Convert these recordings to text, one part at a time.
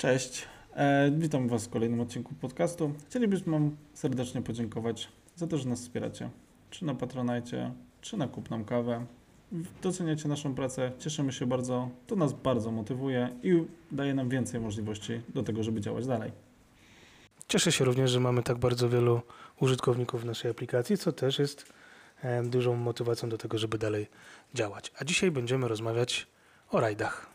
Cześć, e, witam Was w kolejnym odcinku podcastu. Chcielibyśmy Wam serdecznie podziękować za to, że nas wspieracie, czy na Patronajcie, czy na Kup Nam Kawę. Doceniacie naszą pracę, cieszymy się bardzo, to nas bardzo motywuje i daje nam więcej możliwości do tego, żeby działać dalej. Cieszę się również, że mamy tak bardzo wielu użytkowników naszej aplikacji, co też jest e, dużą motywacją do tego, żeby dalej działać. A dzisiaj będziemy rozmawiać o rajdach.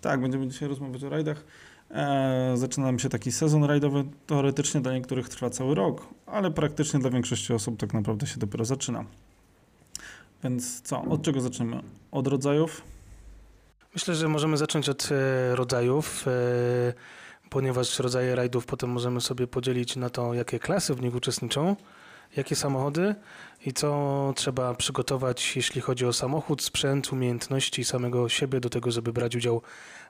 Tak, będziemy dzisiaj rozmawiać o rajdach. E, zaczyna się taki sezon rajdowy. Teoretycznie dla niektórych trwa cały rok, ale praktycznie dla większości osób tak naprawdę się dopiero zaczyna. Więc co, od czego zaczniemy? Od rodzajów? Myślę, że możemy zacząć od e, rodzajów, e, ponieważ rodzaje rajdów potem możemy sobie podzielić na to, jakie klasy w nich uczestniczą, jakie samochody i co trzeba przygotować, jeśli chodzi o samochód, sprzęt, umiejętności samego siebie do tego, żeby brać udział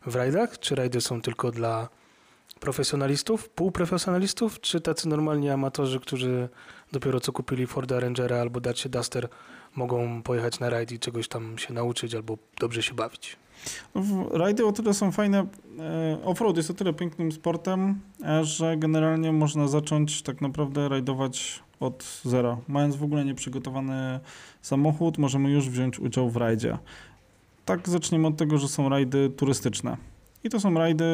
w rajdach. Czy rajdy są tylko dla profesjonalistów, półprofesjonalistów, czy tacy normalni amatorzy, którzy dopiero co kupili Forda Rangera albo Dacia Duster, mogą pojechać na rajd i czegoś tam się nauczyć albo dobrze się bawić. Rajdy o tyle są fajne, e, offroad jest o tyle pięknym sportem, e, że generalnie można zacząć tak naprawdę rajdować od zera. Mając w ogóle nieprzygotowany samochód, możemy już wziąć udział w rajdzie. Tak zaczniemy od tego, że są rajdy turystyczne. I to są rajdy,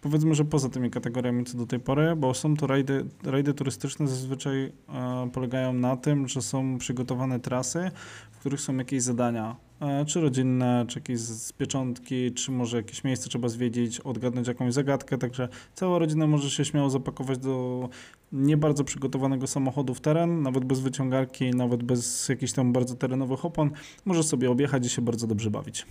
powiedzmy, że poza tymi kategoriami co do tej pory, bo są to rajdy, rajdy turystyczne zazwyczaj e, polegają na tym, że są przygotowane trasy, w których są jakieś zadania, czy rodzinne, czy jakieś z pieczątki, czy może jakieś miejsce trzeba zwiedzić, odgadnąć jakąś zagadkę, także cała rodzina może się śmiało zapakować do nie bardzo przygotowanego samochodu w teren, nawet bez wyciągarki, nawet bez jakichś tam bardzo terenowych opon, może sobie objechać i się bardzo dobrze bawić.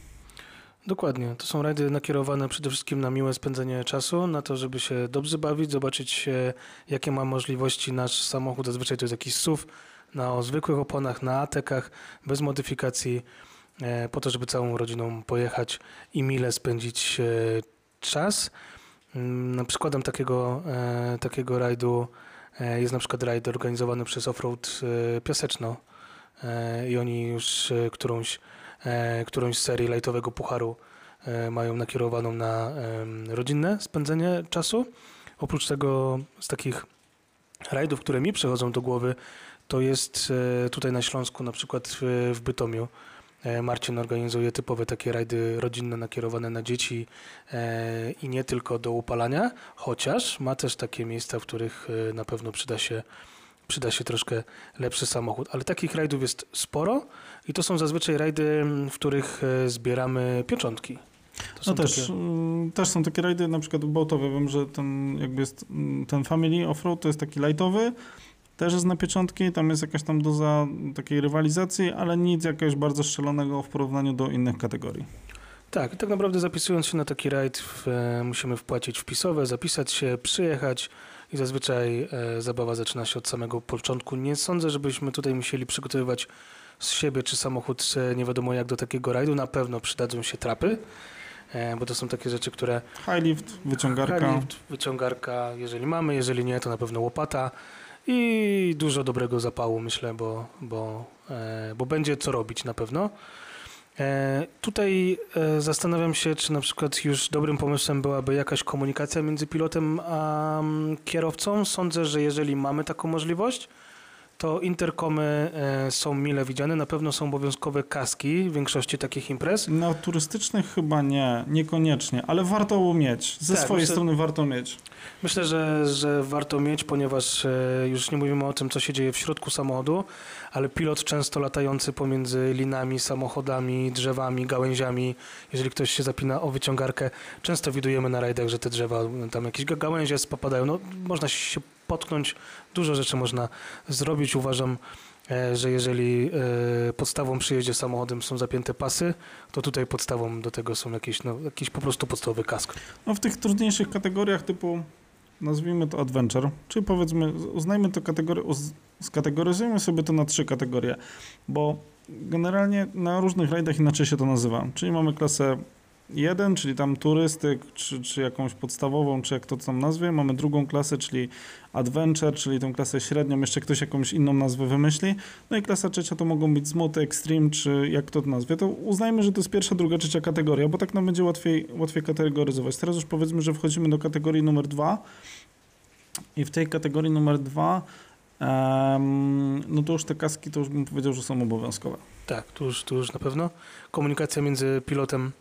Dokładnie. To są rajdy nakierowane przede wszystkim na miłe spędzenie czasu, na to, żeby się dobrze bawić, zobaczyć e, jakie ma możliwości nasz samochód. Zazwyczaj to jest jakiś SUV na zwykłych oponach, na atekach, bez modyfikacji, e, po to, żeby całą rodziną pojechać i mile spędzić e, czas. Mm, przykładem takiego, takiego rajdu jest na przykład rajd organizowany przez Offroad Piaseczno i oni już którąś E, którąś serii lajtowego pucharu e, mają nakierowaną na rodzinne spędzenie czasu. Oprócz tego z takich rajdów, które mi przychodzą do głowy, to jest e, tutaj na Śląsku, na przykład w Bytomiu. Marcin organizuje typowe takie rajdy rodzinne nakierowane na dzieci i nie tylko do upalania, chociaż ma też takie miejsca, w których na pewno przyda się przyda się troszkę lepszy samochód. Ale takich rajdów jest sporo i to są zazwyczaj rajdy, w których e, zbieramy pieczątki. no też, takie... Też są takie rajdy, na przykład bałtowe. Wiem, że ten jakby jest, ten Family Offroad to jest taki lightowy, też jest na pieczątki, tam jest jakaś tam doza takiej rywalizacji, ale nic jakiegoś bardzo strzelonego w porównaniu do innych kategorii. Tak, tak naprawdę zapisując się na taki rajd e, musimy wpłacić wpisowe, zapisać się, przyjechać, i zazwyczaj e, zabawa zaczyna się od samego początku. Nie sądzę, żebyśmy tutaj musieli przygotowywać z siebie czy samochód e, nie wiadomo jak do takiego rajdu. Na pewno przydadzą się trapy, e, bo to są takie rzeczy, które... High lift, wyciągarka. High lift, wyciągarka, jeżeli mamy, jeżeli nie, to na pewno łopata i dużo dobrego zapału, myślę, bo, bo, e, bo będzie co robić na pewno. E, tutaj e, zastanawiam się, czy na przykład już dobrym pomysłem byłaby jakaś komunikacja między pilotem a mm, kierowcą. Sądzę, że jeżeli mamy taką możliwość, to interkomy e, są mile widziane. Na pewno są obowiązkowe kaski w większości takich imprez. Na turystycznych chyba nie, niekoniecznie, ale warto mieć. Ze tak, swojej myślę, strony warto mieć. Myślę, że, że warto mieć, ponieważ e, już nie mówimy o tym, co się dzieje w środku samochodu, ale pilot często latający pomiędzy linami, samochodami, drzewami, gałęziami, jeżeli ktoś się zapina o wyciągarkę, często widujemy na rajdach, że te drzewa, tam jakieś gałęzie spopadają. No, można się potknąć, dużo rzeczy można zrobić. Uważam, e, że jeżeli e, podstawą przy jeździe samochodem są zapięte pasy, to tutaj podstawą do tego są jakieś, no, jakiś po prostu podstawowy kask. No w tych trudniejszych kategoriach typu nazwijmy to adventure, czyli powiedzmy, uznajmy to kategorię, skategoryzujmy sobie to na trzy kategorie, bo generalnie na różnych rajdach inaczej się to nazywa, czyli mamy klasę 1, czyli tam turystyk, czy, czy jakąś podstawową, czy jak to tam nazwie. Mamy drugą klasę, czyli adventure, czyli tą klasę średnią, jeszcze ktoś jakąś inną nazwę wymyśli. No i klasa trzecia to mogą być zmoty, extreme, czy jak to nazwie. To uznajmy, że to jest pierwsza, druga, trzecia kategoria, bo tak nam będzie łatwiej, łatwiej kategoryzować. Teraz już powiedzmy, że wchodzimy do kategorii numer 2 i w tej kategorii numer 2 um, no to już te kaski to już bym powiedział, że są obowiązkowe. Tak, tu już, tu już na pewno. Komunikacja między pilotem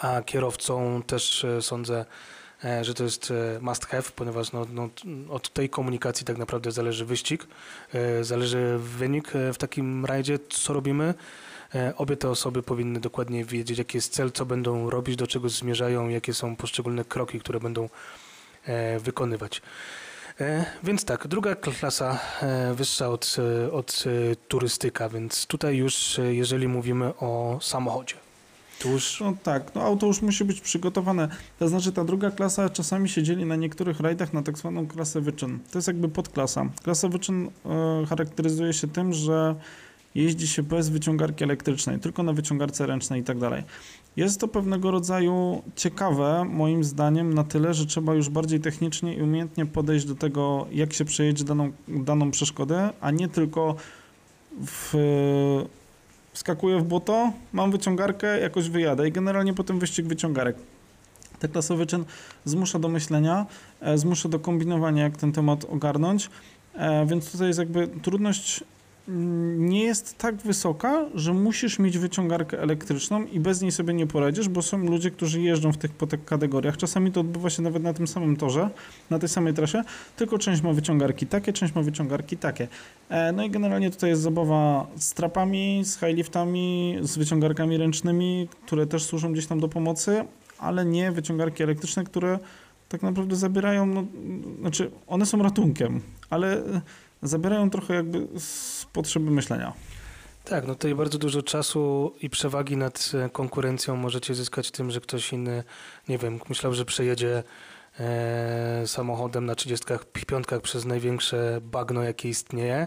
a kierowcą też e, sądzę, e, że to jest e, must have, ponieważ no, no, od tej komunikacji tak naprawdę zależy wyścig, zależy wynik w takim rajdzie, co robimy. Obie te osoby powinny dokładnie wiedzieć, jaki jest cel, co będą robić, do czego zmierzają, jakie są poszczególne kroki, które będą wykonywać. Więc tak, druga klasa wyższa od, od turystyka, więc tutaj już jeżeli mówimy o samochodzie. Tuż. No tak, no auto już musi być przygotowane. To znaczy ta druga klasa czasami się dzieli na niektórych rajdach na tak zwaną klasę wyczyn. To jest jakby podklasa. Klasa wyczyn e, charakteryzuje się tym, że jeździ się bez wyciągarki elektrycznej, tylko na wyciągarce ręcznej i tak dalej. Jest to pewnego rodzaju ciekawe, moim zdaniem, na tyle, że trzeba już bardziej technicznie i umiejętnie podejść do tego, jak się przejedzie daną, daną przeszkodę, a nie tylko w wskakuję w błoto, mam wyciągarkę, jakoś wyjadę i generalnie potem wyścig wyciągarek. Ten klasowy czyn zmusza do myślenia, e, zmusza do kombinowania, jak ten temat ogarnąć, e, więc tutaj jest jakby trudność nie jest tak wysoka, że musisz mieć wyciągarkę elektryczną i bez niej sobie nie poradzisz, bo są ludzie, którzy jeżdżą w tych, po tych kategoriach. Czasami to odbywa się nawet na tym samym torze, na tej samej trasie, tylko część ma wyciągarki takie, część ma wyciągarki takie. E, no i generalnie tutaj jest zabawa z trapami, z highliftami, z wyciągarkami ręcznymi, które też służą gdzieś tam do pomocy, ale nie wyciągarki elektryczne, które tak naprawdę zabierają, no, znaczy one są ratunkiem, ale zabierają trochę jakby z potrzeby myślenia. Tak, no tutaj bardzo dużo czasu i przewagi nad e, konkurencją możecie zyskać tym, że ktoś inny, nie wiem, myślał, że przejedzie e, samochodem na 35 przez największe bagno, jakie istnieje.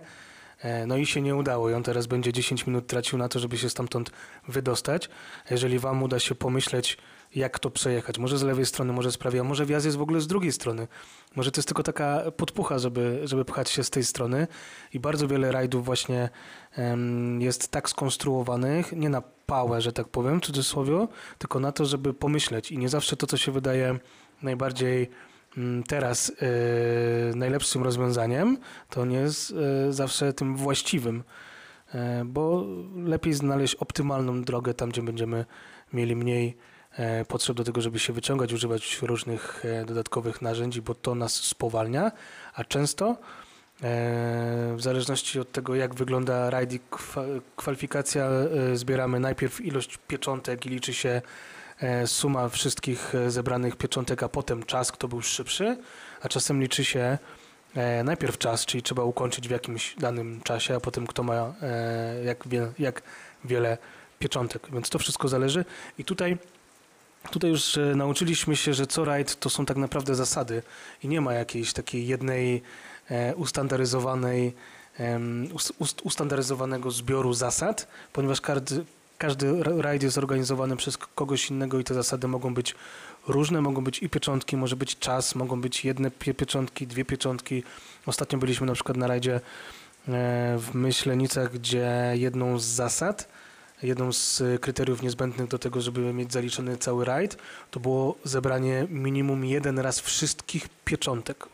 E, no i się nie udało i on teraz będzie 10 minut tracił na to, żeby się stamtąd wydostać. Jeżeli wam uda się pomyśleć, jak to przejechać. Może z lewej strony, może z prawej, a może wjazd jest w ogóle z drugiej strony. Może to jest tylko taka podpucha, żeby, żeby pchać się z tej strony i bardzo wiele rajdów właśnie um, jest tak skonstruowanych, nie na pałę, że tak powiem, w cudzysłowie, tylko na to, żeby pomyśleć i nie zawsze to, co się wydaje najbardziej teraz yy, najlepszym rozwiązaniem, to nie jest yy, zawsze tym właściwym, yy, bo lepiej znaleźć optymalną drogę tam, gdzie będziemy mieli mniej E, potrzeb do tego, żeby się wyciągać, używać różnych e, dodatkowych narzędzi, bo to nas spowalnia, a często e, w zależności od tego, jak wygląda rajd i kwalifikacja, zbieramy najpierw ilość pieczątek i liczy się suma wszystkich zebranych pieczątek, a potem czas, kto był szybszy, a czasem liczy się najpierw czas, czyli trzeba ukończyć w jakimś danym czasie, a potem kto ma jak, wie, jak wiele pieczątek. Więc to wszystko zależy. I tutaj Tutaj już e, nauczyliśmy się, że co rajd to są tak naprawdę zasady i nie ma jakiejś takiej jednej e, ustandaryzowanej, ustandaryzowanego zbioru zasad, ponieważ każdy, każdy rajd jest organizowany przez kogoś innego i te zasady mogą być różne, mogą być i pieczątki, może być czas, mogą być jedne pieczątki, dwie pieczątki. Ostatnio byliśmy na przykład na rajdzie e, w Myślenicach, gdzie jedną z zasad jedną z kryteriów niezbędnych do tego, żeby mieć zaliczony cały rajd, to było zebranie minimum jeden raz wszystkich pieczątek.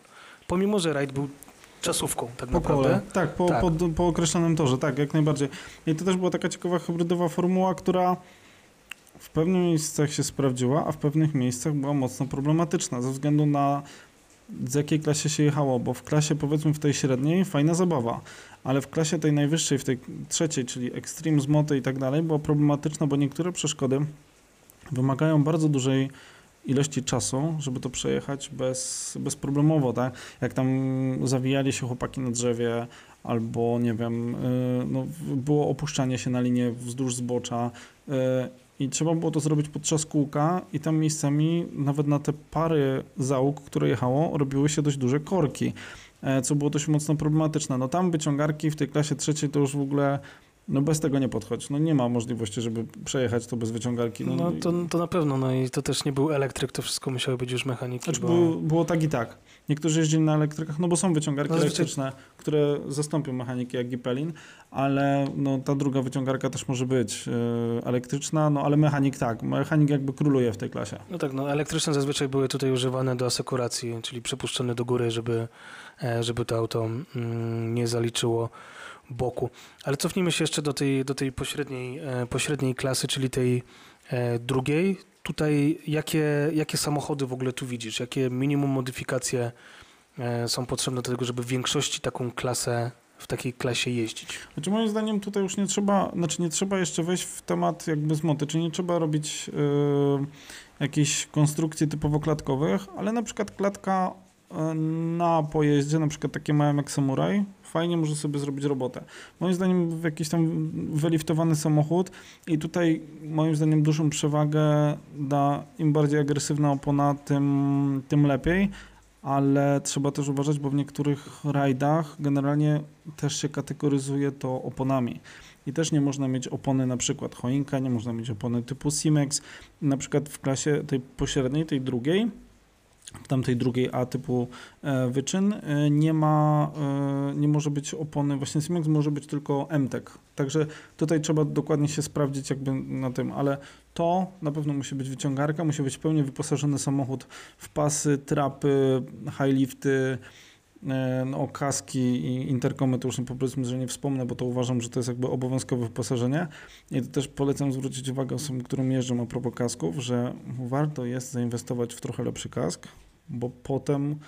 Pomimo, że rajd był czasówką tak po naprawdę. Tak, po, tak. Po, po określonym torze, tak, jak najbardziej. I to też była taka ciekawa hybrydowa formuła, która w pewnych miejscach się sprawdziła, a w pewnych miejscach była mocno problematyczna ze względu na z jakiej klasie się jechało, bo w klasie powiedzmy w tej średniej fajna zabawa, ale w klasie tej najwyższej, w tej trzeciej, czyli Extreme, Zmoty i tak dalej, była problematyczna, bo niektóre przeszkody wymagają bardzo dużej ilości czasu, żeby to przejechać bez, bezproblemowo, tak? Jak tam zawijali się chłopaki na drzewie, albo nie wiem, y, no, było opuszczanie się na linię wzdłuż zbocza y, i trzeba było to zrobić podczas kółka i tam miejscami nawet na te pary załóg, które jechało, robiły się dość duże korki. E, co było dość mocno problematyczne. No tam wyciągarki w tej klasie trzeciej to już w ogóle No bez tego nie podchodź. No nie ma możliwości, żeby przejechać to bez wyciągarki. No, No to, to na pewno, no i to też nie był elektryk, to wszystko musiało być już mechaniki. Znaczy bo... było, było tak i tak. Niektórzy jeździli na elektrykach, no bo są wyciągarki No, elektryczne, które zastąpią mechaniki jak Gipelin, ale no, ta druga wyciągarka też może być e, elektryczna, no ale mechanik tak. Mechanik jakby króluje w tej klasie. No tak, no elektryczne zazwyczaj były tutaj używane do asekuracji, czyli przepuszczone do góry, żeby, e, żeby to auto mm, nie zaliczyło boku. Ale cofnijmy się jeszcze do tej, do tej pośredniej, e, pośredniej klasy, czyli tej e, drugiej. Tutaj jakie, jakie samochody w ogóle tu widzisz? Jakie minimum modyfikacje e, są potrzebne do tego, żeby w większości taką klasę, w takiej klasie jeździć? Znaczy moim zdaniem tutaj już nie trzeba, znaczy nie trzeba jeszcze wejść w temat jakby zmoty, czyli nie trzeba robić yy, jakichś konstrukcji typowo klatkowych, ale na przykład klatka na pojeździe, na przykład takie małe jak Samurai, fajnie może sobie zrobić robotę. Moim zdaniem jakiś tam wyliftowany samochód i tutaj moim zdaniem dużą przewagę da im bardziej agresywna opona, tym, tym lepiej, ale trzeba też uważać, bo w niektórych rajdach generalnie też się kategoryzuje to oponami. I też nie można mieć opony na przykład choinka, nie można mieć opony typu Simex. Na przykład w klasie tej pośredniej, tej drugiej, tamtej drugiej A typu e, wyczyn e, nie ma, e, nie może być opony, właśnie Simex może być tylko MTEK. Także tutaj trzeba dokładnie się sprawdzić jakby na tym, ale to na pewno musi być wyciągarka, musi być pełnie wyposażony samochód w pasy, trapy, high lifty, no, kaski i interkomy to już nie powiedzmy, że nie wspomnę, bo to uważam, że to jest jakby obowiązkowe wyposażenie. I to też polecam zwrócić uwagę osobom, którym jeżdżą a propos kasków, że warto jest zainwestować w trochę lepszy kask, bo potem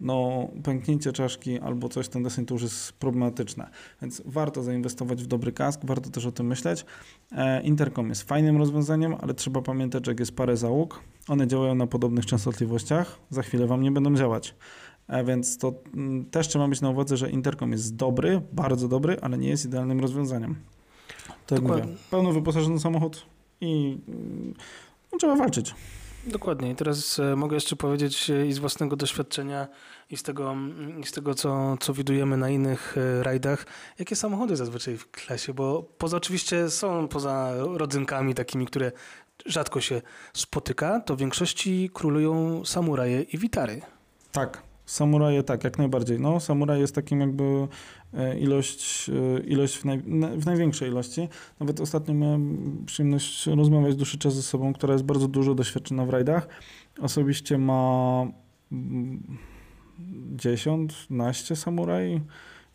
no, pęknięcie czaszki albo coś ten deseń to już jest problematyczne. Więc warto zainwestować w dobry kask, warto też o tym myśleć. E, Intercom jest fajnym rozwiązaniem, ale trzeba pamiętać, że jak jest parę załóg, one działają na podobnych częstotliwościach, za chwilę Wam nie będą działać. E, Więc to mm, też trzeba mieć na uwadze, że Intercom jest dobry, bardzo dobry, ale nie jest idealnym rozwiązaniem. To jak Dokładnie. mówię, pełno wyposażony samochód i no, trzeba walczyć. Dokładnie. I teraz e, mogę jeszcze powiedzieć e, i z własnego doświadczenia, i z tego, mm, i z tego co, co widujemy na innych rajdach, jakie samochody zazwyczaj w klasie, bo poza oczywiście są poza rodzynkami takimi, które rzadko się spotyka, to w większości królują samuraje i witary. Tak, samuraje tak, jak najbardziej. No, samuraj jest takim jakby e, ilość, e, ilość w, naj, na- w największej ilości. Nawet ostatnio miałem przyjemność rozmawiać dłuższy czas ze sobą, która jest bardzo dużo doświadczona w rajdach. Osobiście ma mm, 10, naście samuraj.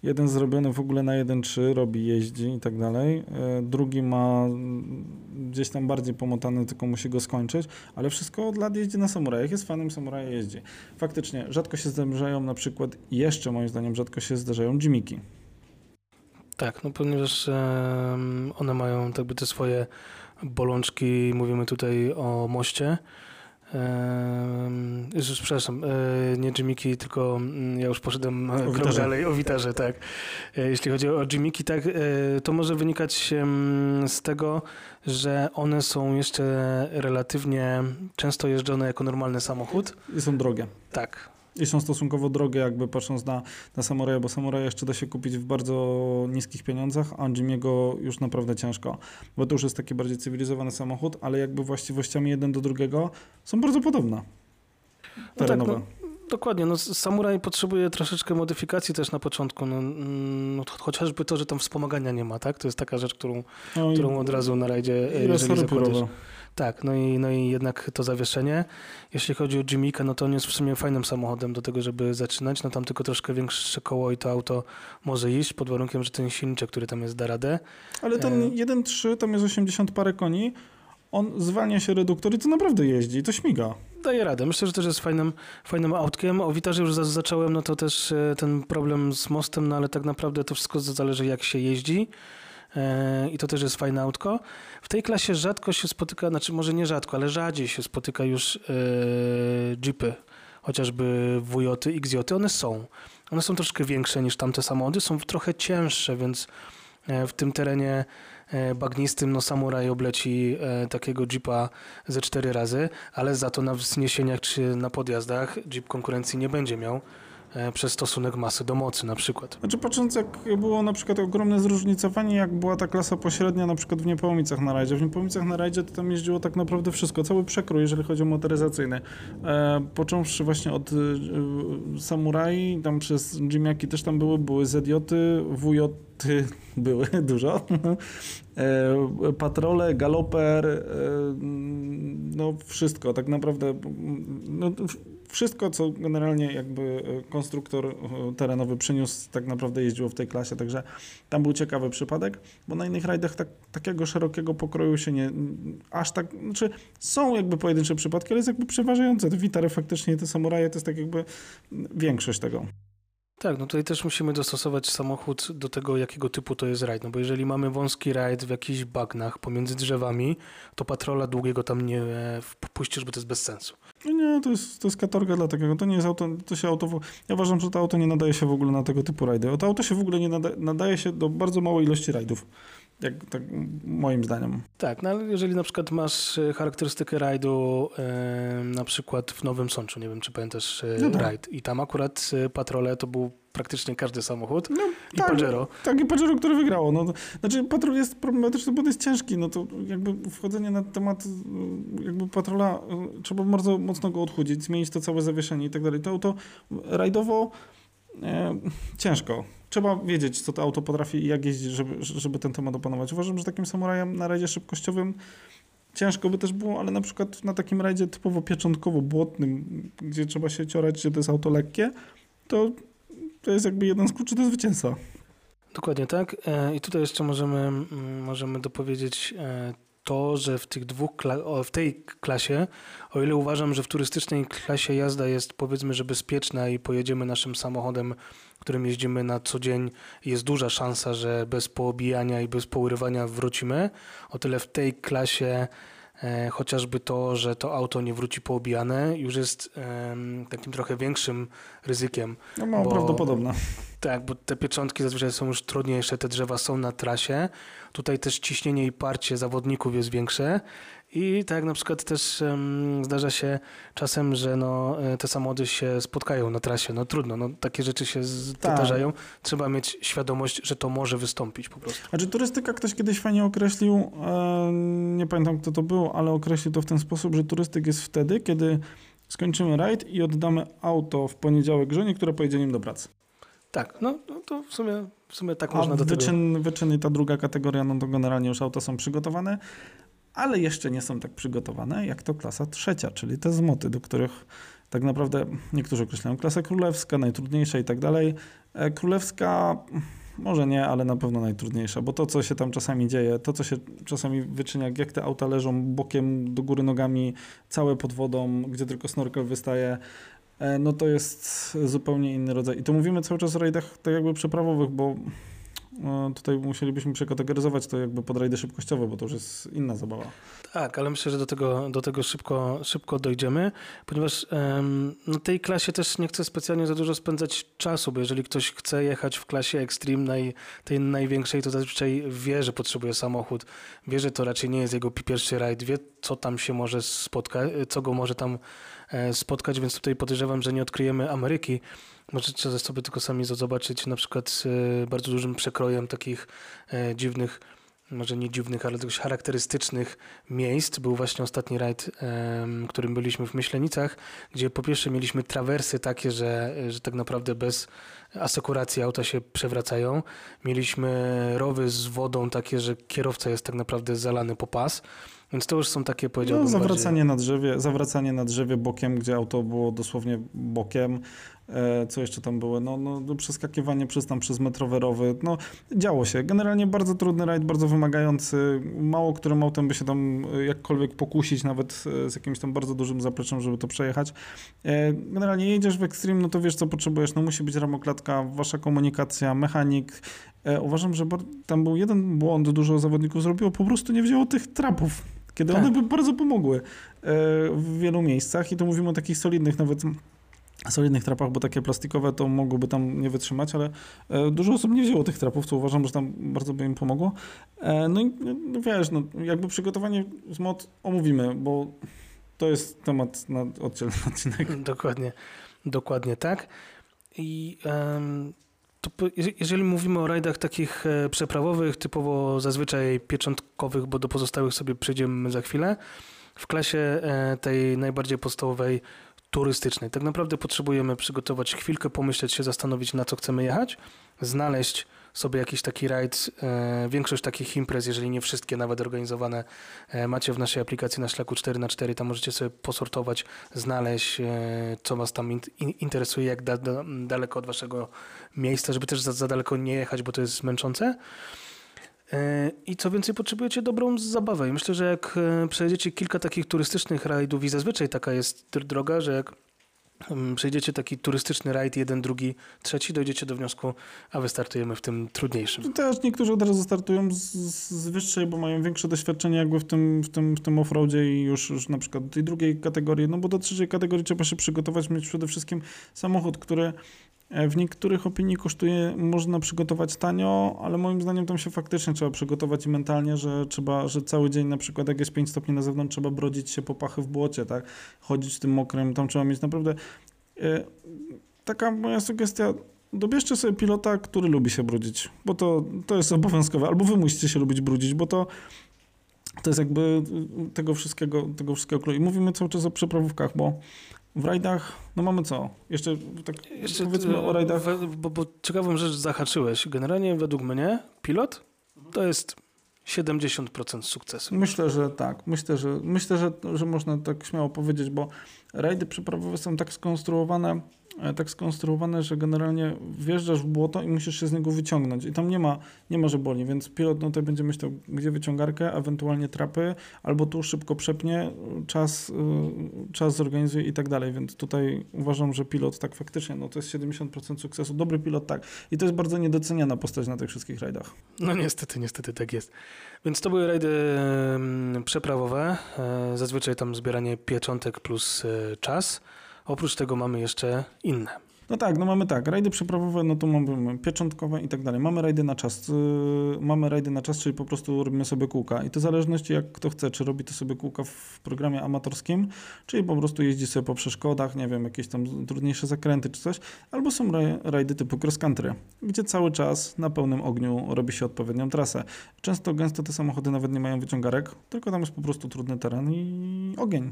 Jeden zrobiony w ogóle na 1.3, robi, jeździ i tak dalej. E, Drugi ma mm, gdzieś tam bardziej pomotany, tylko musi go skończyć, ale wszystko od lat jeździ na samurajach. Jest fanem samuraja, jeździ. Faktycznie, rzadko się zdarzają na przykład, jeszcze moim zdaniem, rzadko się zdarzają Jimiki. Tak, no ponieważ one mają jakby te swoje bolączki, mówimy tutaj o moście. Już, przepraszam, e, nie Jimmyki, tylko mm, ja już poszedłem e, krok witarze. dalej o witarze, tak. E, Jeśli chodzi o Jimmyki, tak, e, to może wynikać z tego, że one są jeszcze relatywnie często jeżdżone jako normalny samochód. I są drogie. Tak, I są stosunkowo drogie, jakby patrząc na, na samuraja, bo samuraja jeszcze da się kupić w bardzo niskich pieniądzach, a Jimiego już naprawdę ciężko. Bo to już jest taki bardziej cywilizowany samochód, ale jakby właściwościami jeden do drugiego są bardzo podobne. Terenowe. tak, Dokładnie, no samuraj potrzebuje troszeczkę modyfikacji też na początku, no, no, cho- chociażby to, że tam wspomagania nie ma, tak? To jest taka rzecz, którą, no którą od razu na rajdzie, e, jeżeli zakładasz. Tak, no i, no i jednak to zawieszenie. Jeśli chodzi o Jimika, no to on jest w sumie fajnym samochodem do tego, żeby zaczynać, no tam tylko troszkę większe koło i to auto może iść, pod warunkiem, że ten silniczek, który tam jest, da radę. Ale ten E. 1.3, tam jest 80 parę koni, on zwalnia się reduktor i to naprawdę jeździ, to śmiga. Daje radę. Myślę, że też jest fajnym, fajnym autkiem. O Witarze już za- zacząłem, no to też e, ten problem z mostem, no ale tak naprawdę to wszystko zależy jak się jeździ. E, I to też jest fajne autko. W tej klasie rzadko się spotyka, znaczy może nie rzadko, ale rzadziej się spotyka już e, jeepy, chociażby WJ, XJ. One są. One są troszkę większe niż tamte samochody, są trochę cięższe, więc e, w tym terenie bagnistym no samuraj obleci takiego jeepa ze cztery razy, ale za to na wzniesieniach czy na podjazdach jeep konkurencji nie będzie miał. E, przez stosunek masy do mocy na przykład. Znaczy patrząc jak było na przykład ogromne zróżnicowanie, jak była ta klasa pośrednia na przykład w Niepołomicach na rajdzie. W Niepołomicach na rajdzie to tam jeździło tak naprawdę wszystko, cały przekrój, jeżeli chodzi o motoryzacyjny. E, począwszy właśnie od e, Samurai, tam przez Jimiaki też tam były, były ZJ-y, WJ były dużo. E, patrole, galoper, e, no wszystko, tak naprawdę no, wszystko, co generalnie jakby konstruktor terenowy przyniósł, tak naprawdę jeździło w tej klasie, także tam był ciekawy przypadek, bo na innych rajdach tak, takiego szerokiego pokroju się nie, aż tak, znaczy są jakby pojedyncze przypadki, ale jest jakby przeważające, te Witary faktycznie te Samuraje to jest tak jakby większość tego. Tak, no tutaj też musimy dostosować samochód do tego, jakiego typu to jest rajd. No bo jeżeli mamy wąski rajd w jakichś bagnach pomiędzy drzewami, to patrola długiego tam nie e, wpuścisz, bo to jest bez sensu. Nie, to jest, to jest katorga dla takiego. To nie jest auto, to się auto. Ja uważam, że to auto nie nadaje się w ogóle na tego typu rajdy. To auto się w ogóle nie nadaje, nadaje się do bardzo małej ilości rajdów. Jak, tak moim zdaniem. Tak, no ale jeżeli na przykład masz e, charakterystykę rajdu na przykład w Nowym Sączu, nie wiem czy pamiętasz e, no tak. rajd i tam akurat e, patrole to był praktycznie każdy samochód no, i tak, Pajero. Tak, i Pajero, które wygrało. No, znaczy patrol jest problematyczny, bo to jest ciężki, no to jakby wchodzenie na temat jakby patrola, trzeba bardzo mocno go odchudzić, zmienić to całe zawieszenie i tak dalej. To auto rajdowo ciężko trzeba wiedzieć, co to auto potrafi i jak jeździć, żeby, żeby ten temat opanować. Uważam, że takim samurajem na rajdzie szybkościowym ciężko by też było, ale na przykład na takim rajdzie typowo pieczątkowo-błotnym, gdzie trzeba się ciorać, gdzie to jest auto lekkie, to, to jest jakby jeden z kluczy do zwycięstwa. Dokładnie tak. E, I tutaj jeszcze możemy, mm, możemy dopowiedzieć e, to, że w tych dwóch w tej klasie, o ile uważam, że w turystycznej klasie jazda jest powiedzmy, że bezpieczna i pojedziemy naszym samochodem, którym jeździmy na co dzień, jest duża szansa, że bez poobijania i bez pourywania wrócimy. O tyle w tej klasie chociażby to, że to auto nie wróci poobijane, już jest e, takim trochę większym ryzykiem. No mało bo, prawdopodobne. Tak, bo te pieczątki zazwyczaj są już trudniejsze, te drzewa są na trasie. Tutaj też ciśnienie i parcie zawodników jest większe. I tak na przykład też um, zdarza się czasem, że no, e, te samochody się spotkają na trasie. No trudno, no, takie rzeczy się tak. zdarzają. Trzeba mieć świadomość, że to może wystąpić po prostu. Znaczy turystyka ktoś kiedyś fajnie określił, e, nie pamiętam kto to był, ale określił to w ten sposób, że turystyk jest wtedy, kiedy skończymy rajd i oddamy auto w poniedziałek żonie, która pojedzie nim do pracy. Tak, no, no to w sumie, w sumie tak A można do wyczyn, tego... Wyczyn i ta druga kategoria, no to generalnie już auta są przygotowane, ale jeszcze nie są tak przygotowane jak to klasa trzecia, czyli te zmoty, do których tak naprawdę niektórzy określają klasę królewska, najtrudniejsza i tak dalej. E, królewska może nie, ale na pewno najtrudniejsza, bo to, co się tam czasami dzieje, to, co się czasami wyczynia, jak te auta leżą bokiem do góry nogami, całe pod wodą, gdzie tylko snorkel wystaje, e, no to jest zupełnie inny rodzaj. I to mówimy cały czas o rajdach tak jakby przeprawowych, bo tutaj musielibyśmy przekategoryzować to jakby pod rajdy szybkościowe, bo to już jest inna zabawa. Tak, ale myślę, że do tego, do tego szybko, szybko dojdziemy, ponieważ um, na tej klasie też nie chcę specjalnie za dużo spędzać czasu, bo jeżeli ktoś chce jechać w klasie Extreme, naj, tej największej, to zazwyczaj wie, że potrzebuje samochód, wie, że to raczej nie jest jego pierwszy rajd, wie, co tam się może spotkać, co go może tam e, spotkać, więc tutaj podejrzewam, że nie odkryjemy Ameryki, Możecie sobie tylko sami zobaczyć na przykład z e, bardzo dużym przekrojem takich e, dziwnych, może nie dziwnych, ale dość charakterystycznych miejsc. Był właśnie ostatni rajd, którym byliśmy w Myślenicach, gdzie po pierwsze mieliśmy trawersy takie, że, że tak naprawdę bez asekuracji auta się przewracają. Mieliśmy rowy z wodą takie, że kierowca jest tak naprawdę zalany po pas. Więc to już są takie, powiedziałbym, no, zawracanie bardziej... na drzewie, zawracanie na drzewie bokiem, gdzie auto było dosłownie bokiem. E, co jeszcze tam było? No, no, no, przeskakiwanie przez tam przez metrowe rowy. No, działo się. Generalnie bardzo trudny rajd, bardzo wymagający. Mało którym autem by się tam e, jakkolwiek pokusić, nawet e, z jakimś tam bardzo dużym zapleczem, żeby to przejechać. Generalnie jedziesz w Extreme, no to wiesz, co potrzebujesz. No musi być ramoklatka, wasza komunikacja, mechanik. Uważam, że tam był jeden błąd, dużo zawodników zrobiło, po prostu nie wzięło tych trapów kiedy tak. one by bardzo pomogły w wielu miejscach i to mówimy o takich solidnych nawet solidnych trapach, bo takie plastikowe to mogłoby tam nie wytrzymać, ale e, dużo osób nie wzięło tych trapów, co uważam, że tam bardzo by im pomogło. E, no i no wiesz, no, jakby przygotowanie z mod omówimy, bo to jest temat na oddzielny odcinek. Dokładnie, dokładnie tak. I em, to, jeżeli mówimy o rajdach takich e, przeprawowych, typowo zazwyczaj pieczątkowych, bo do pozostałych sobie przejdziemy za chwilę, w klasie tej najbardziej podstawowej turystycznej. Tak naprawdę potrzebujemy przygotować chwilkę, pomyśleć się, zastanowić na co chcemy jechać, znaleźć sobie jakiś taki rajd. E, większość takich imprez, jeżeli nie wszystkie nawet organizowane, e, macie w naszej aplikacji na szlaku 4x4, tam możecie sobie posortować, znaleźć, e, co was tam in, in, interesuje, jak da, da, daleko od waszego miejsca, żeby też za, za daleko nie jechać, bo to jest męczące. E, I co więcej, potrzebujecie dobrą zabawę. I myślę, że jak e, przejdziecie kilka takich turystycznych rajdów i zazwyczaj taka jest dr- droga, że jak mm, przejdziecie taki turystyczny rajd, jeden, drugi, trzeci, dojdziecie do wniosku, a wystartujemy w tym trudniejszym. Też niektórzy od razu startują z, z wyższej, bo mają większe doświadczenie jakby w tym, w tym, w tym offroadzie i już, już na przykład do tej drugiej kategorii, no bo do trzeciej kategorii trzeba się przygotować, mieć przede wszystkim samochód, który w niektórych opinii kosztuje, można przygotować tanio, ale moim zdaniem tam się faktycznie trzeba przygotować i mentalnie, że trzeba, że cały dzień na przykład jak jest 5 stopni na zewnątrz, trzeba brodzić się po pachy w błocie, tak, chodzić tym mokrym, tam trzeba mieć naprawdę e, taka moja sugestia, dobierzcie sobie pilota, który lubi się brudzić, bo to, to jest obowiązkowe, albo wy musicie się lubić brudzić, bo to to jest jakby tego wszystkiego, tego wszystkiego klucz. I mówimy cały czas o przeprawówkach, bo w rajdach, no mamy co? Jeszcze tak Jeszcze powiedzmy e, o rajdach. we- Bo, bo ciekawą rzecz zahaczyłeś. Generalnie według mnie pilot to jest 70% sukcesu. Myślę, że tak. Myślę, że, myślę że, że można tak śmiało powiedzieć, bo rajdy przeprawowe są tak skonstruowane, e, tak skonstruowane, że generalnie wjeżdżasz w błoto i musisz się z niego wyciągnąć. I tam nie ma, nie ma że boli, więc pilot no, tutaj będzie myślał, gdzie wyciągarkę, ewentualnie trapy, albo tu szybko przepnie, czas, y, czas zorganizuje i tak dalej. Więc tutaj uważam, że pilot tak faktycznie, no to jest 70% sukcesu. Dobry pilot tak. I to jest bardzo niedoceniana postać na tych wszystkich rajdach. No niestety, niestety tak jest. Więc to były rajdy mm, przeprawowe. E, Zazwyczaj tam zbieranie pieczątek plus e, czas. Oprócz tego mamy jeszcze inne. No tak, no mamy tak, rajdy przeprawowe, no to mamy pieczątkowe i tak dalej. Mamy rajdy na czas, yy, mamy rajdy na czas, czyli po prostu robimy sobie kółka i to w zależności jak kto chce, czy robi to sobie kółka w programie amatorskim, czyli po prostu jeździ sobie po przeszkodach, nie wiem, jakieś tam trudniejsze zakręty czy coś, albo są raj- rajdy typu cross country, gdzie cały czas na pełnym ogniu robi się odpowiednią trasę. Często, gęsto te samochody nawet nie mają wyciągarek, tylko tam jest po prostu trudny teren i ogień.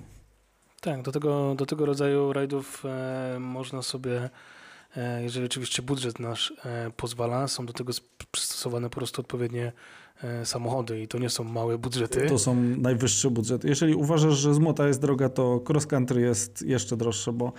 Tak, do tego, do tego rodzaju rajdów e, można sobie, e, jeżeli oczywiście budżet nasz e, pozwala, są do tego przystosowane po prostu odpowiednie e, samochody i to nie są małe budżety. To są najwyższe budżety. Jeżeli uważasz, że zmota jest droga, to cross country jest jeszcze droższe, bo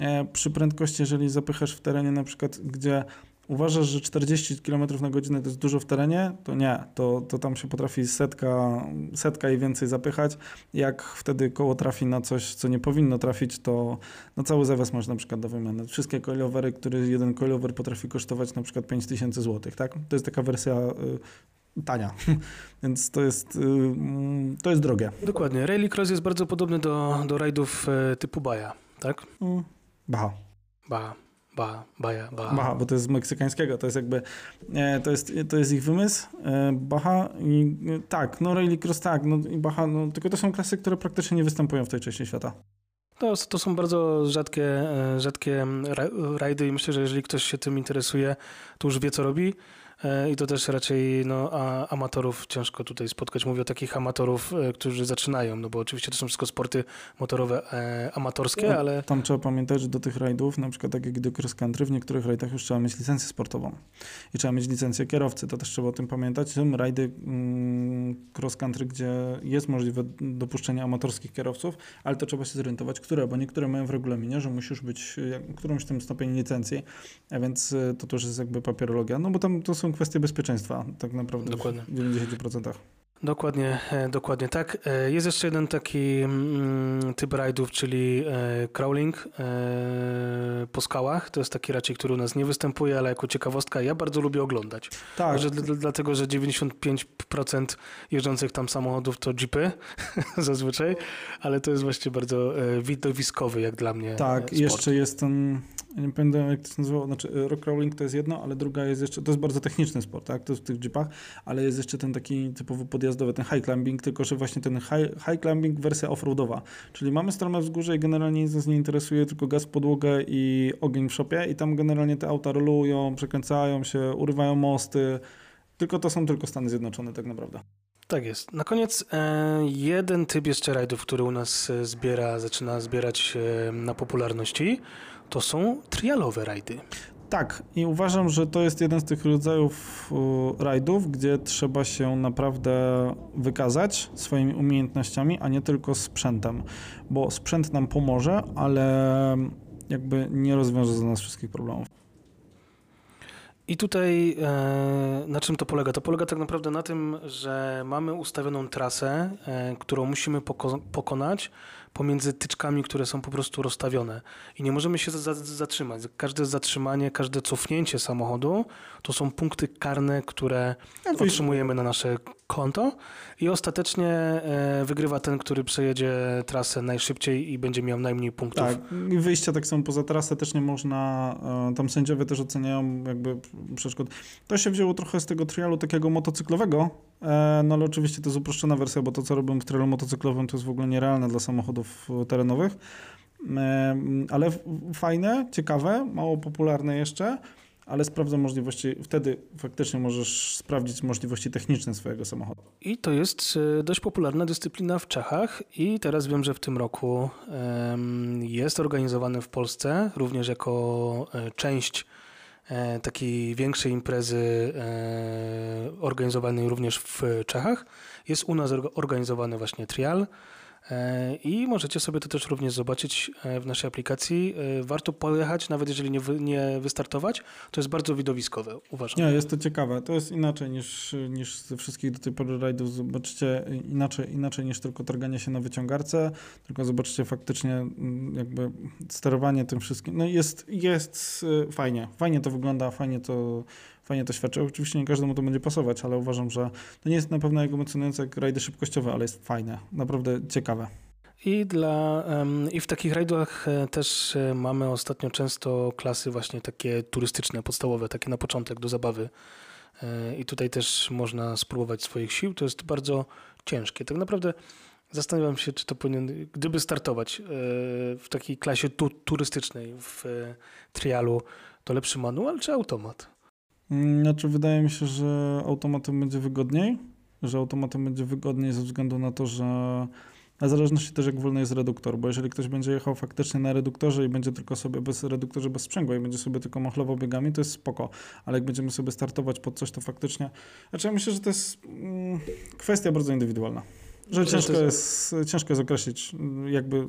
e, przy prędkości, jeżeli zapychasz w terenie na przykład, gdzie uważasz, że 40 km na godzinę to jest dużo w terenie, to nie, to, to tam się potrafi setka, setka i więcej zapychać. Jak wtedy koło trafi na coś, co nie powinno trafić, to no cały zawias masz na przykład do wymiany. Wszystkie coilovery, który jeden coilover potrafi kosztować na przykład 5000 zł, tak? To jest taka wersja y, tania, więc to jest, y, mm, to jest drogie. Dokładnie. Rallycross jest bardzo podobny do, do rajdów e, typu Baja, tak? Mm, Baha. Ba, ba, Baja, ba. Baha, bo to jest z meksykańskiego, to jest jakby, e, to jest, to jest ich wymysł, e, Baha i e, tak, no Rallycross tak, no i Baha, no tylko to są klasy, które praktycznie nie występują w tej części świata. To, to są bardzo rzadkie, rzadkie ra, rajdy i myślę, że jeżeli ktoś się tym interesuje, to już wie, co robi. E, I to też raczej no, a, amatorów ciężko tutaj spotkać. Mówię o takich amatorów, e, którzy zaczynają, no bo oczywiście to są wszystko sporty motorowe e, amatorskie, No, ale Tam trzeba pamiętać, że do tych rajdów, na przykład tak jak do cross country, w niektórych rajdach już trzeba mieć licencję sportową i trzeba mieć licencję kierowcy, to też trzeba o tym pamiętać. Są rajdy mm, cross country, gdzie jest możliwe dopuszczenie amatorskich kierowców, ale to trzeba się zorientować, które, bo niektóre mają w regulaminie, że musisz być którąś tam stopień licencji, a więc to też jest jakby papierologia, no bo tam to są kwestie bezpieczeństwa tak naprawdę Dokładnie. w 90%. Dokładnie, e, dokładnie tak. E, Jest jeszcze jeden taki mm, typ rajdów, czyli e, crawling po skałach. To jest taki raczej, który u nas nie występuje, ale jako ciekawostka ja bardzo lubię oglądać. Tak, dlatego, że 95% jeżdżących tam samochodów to jeepy zazwyczaj, ale to jest właśnie bardzo widowiskowy jak dla mnie Tak, sport. jeszcze jest ten, ja nie pamiętam jak to się nazywało, znaczy e, rock crawling to jest jedno, ale druga jest jeszcze, to jest bardzo techniczny sport, tak, to jest w tych jeepach, ale jest jeszcze ten taki typowo podjazdowy, ten high climbing, tylko że właśnie ten high, high climbing wersja offroadowa, czyli mamy stromę wzgórze i generalnie nic nas nie interesuje, tylko gaz podłogę i ogień w szopie i tam generalnie te auta rolują, przekręcają się, urywają mosty, tylko to są tylko Stany Zjednoczone tak naprawdę. Tak jest. Na koniec e, jeden typ jeszcze rajdów, który u nas e, zbiera, zaczyna zbierać na popularności, to są trialowe rajdy. Tak, i uważam, że to jest jeden z tych rodzajów rajdów, gdzie trzeba się naprawdę wykazać swoimi umiejętnościami, a nie tylko sprzętem, bo sprzęt nam pomoże, ale jakby nie rozwiąże za nas wszystkich problemów. I tutaj e, na czym to polega? To polega tak naprawdę na tym, że mamy ustawioną trasę, e, którą musimy poko pokonać pomiędzy tyczkami, które są po prostu rozstawione. I nie możemy się za zatrzymać. Każde zatrzymanie, każde cofnięcie samochodu to są punkty karne, które otrzymujemy na nasze konto i ostatecznie e, wygrywa ten, który przejedzie trasę najszybciej i będzie miał najmniej punktów. Tak, i wyjścia tak samo poza trasę też nie można, e, tam sędziowie też oceniają jakby przeszkód. To się wzięło trochę z tego trialu takiego motocyklowego, e, no ale oczywiście to jest uproszczona wersja, bo to co robią w trialu motocyklowym to jest w ogóle nierealne dla samochodów terenowych. Ale fajne, ciekawe, mało popularne jeszcze ale sprawdza możliwości, wtedy faktycznie możesz sprawdzić możliwości techniczne swojego samochodu. I to jest e, dość popularna dyscyplina w Czechach i teraz wiem, że w tym roku jest organizowane w Polsce również jako e, część e, takiej większej imprezy organizowanej również w Czechach. Jest u nas organizowany właśnie trial. E, I możecie sobie to też również zobaczyć e, w naszej aplikacji. E, warto pojechać, nawet jeżeli nie, wy, nie wystartować. To jest bardzo widowiskowe, uważam. Nie, jest to ciekawe. To jest inaczej niż, niż ze wszystkich do tej pory rajdów. Zobaczycie inaczej, inaczej niż tylko targanie się na wyciągarce, tylko zobaczycie faktycznie jakby sterowanie tym wszystkim. No jest, jest fajnie. Fajnie to wygląda, fajnie to fajnie to świadczy. Oczywiście nie każdemu to będzie pasować, ale uważam, że to nie jest na pewno jak emocjonujące jak rajdy szybkościowe, ale jest fajne, naprawdę ciekawe. I, dla, I w takich rajdach e, też e, mamy ostatnio często klasy właśnie takie turystyczne, podstawowe, takie na początek do zabawy. E, I tutaj też można spróbować swoich sił. To jest bardzo ciężkie. Tak naprawdę zastanawiam się, czy to powinien, gdyby startować w takiej klasie tu, turystycznej w trialu, to lepszy manual czy automat? Mm, znaczy, wydaje mi się, że automatem będzie wygodniej, że automatem będzie wygodniej ze względu na to, że a zależności też jak wolny jest reduktor, bo jeżeli ktoś będzie jechał faktycznie na reduktorze i będzie tylko sobie bez reduktorze, bez sprzęgła i będzie sobie tylko machlował biegami, to jest spoko, ale jak będziemy sobie startować pod coś, to faktycznie, znaczy ja myślę, że to jest mm, kwestia bardzo indywidualna. Że ciężko jest, ciężko jest określić mm, jakby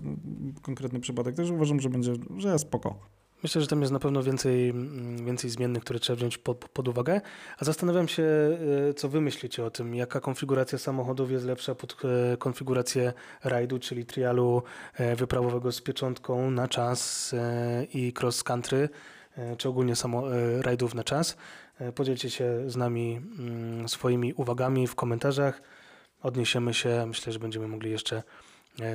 konkretny przypadek, też uważam, że będzie, że spoko. Myślę, że tam jest na pewno więcej, mm, więcej zmiennych, które trzeba wziąć pod, pod uwagę. A zastanawiam się, e, co wy myślicie o tym, jaka konfiguracja samochodów jest lepsza pod e, konfigurację rajdu, czyli trialu e, wyprawowego z pieczątką na czas i cross country, czy ogólnie samo rajdów na czas. Podzielcie się z nami mm, swoimi uwagami w komentarzach. Odniesiemy się, myślę, że będziemy mogli jeszcze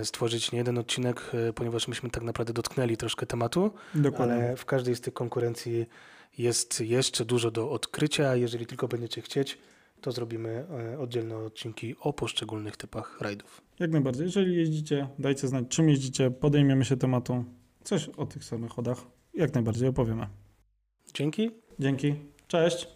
stworzyć nie jeden odcinek, e, ponieważ myśmy tak naprawdę dotknęli troszkę tematu, Dokładnie. ale w każdej z tych konkurencji jest jeszcze dużo do odkrycia. Jeżeli tylko będziecie chcieć, to zrobimy e, oddzielne odcinki o poszczególnych typach rajdów. Jak najbardziej. Jeżeli jeździcie, dajcie znać, czym jeździcie, podejmiemy się tematu. Coś o tych samochodach jak najbardziej opowiemy. Dzięki. Dzięki. Cześć.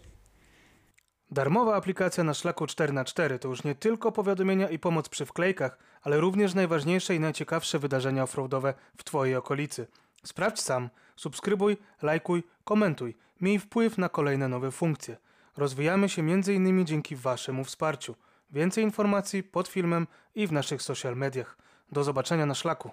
Darmowa aplikacja na szlaku 4x4 to już nie tylko powiadomienia i pomoc przy wklejkach, ale również najważniejsze i najciekawsze wydarzenia offroadowe w Twojej okolicy. Sprawdź sam, subskrybuj, lajkuj, komentuj, miej wpływ na kolejne nowe funkcje. Rozwijamy się m.in. dzięki Waszemu wsparciu. Więcej informacji pod filmem i w naszych social mediach. Do zobaczenia na szlaku.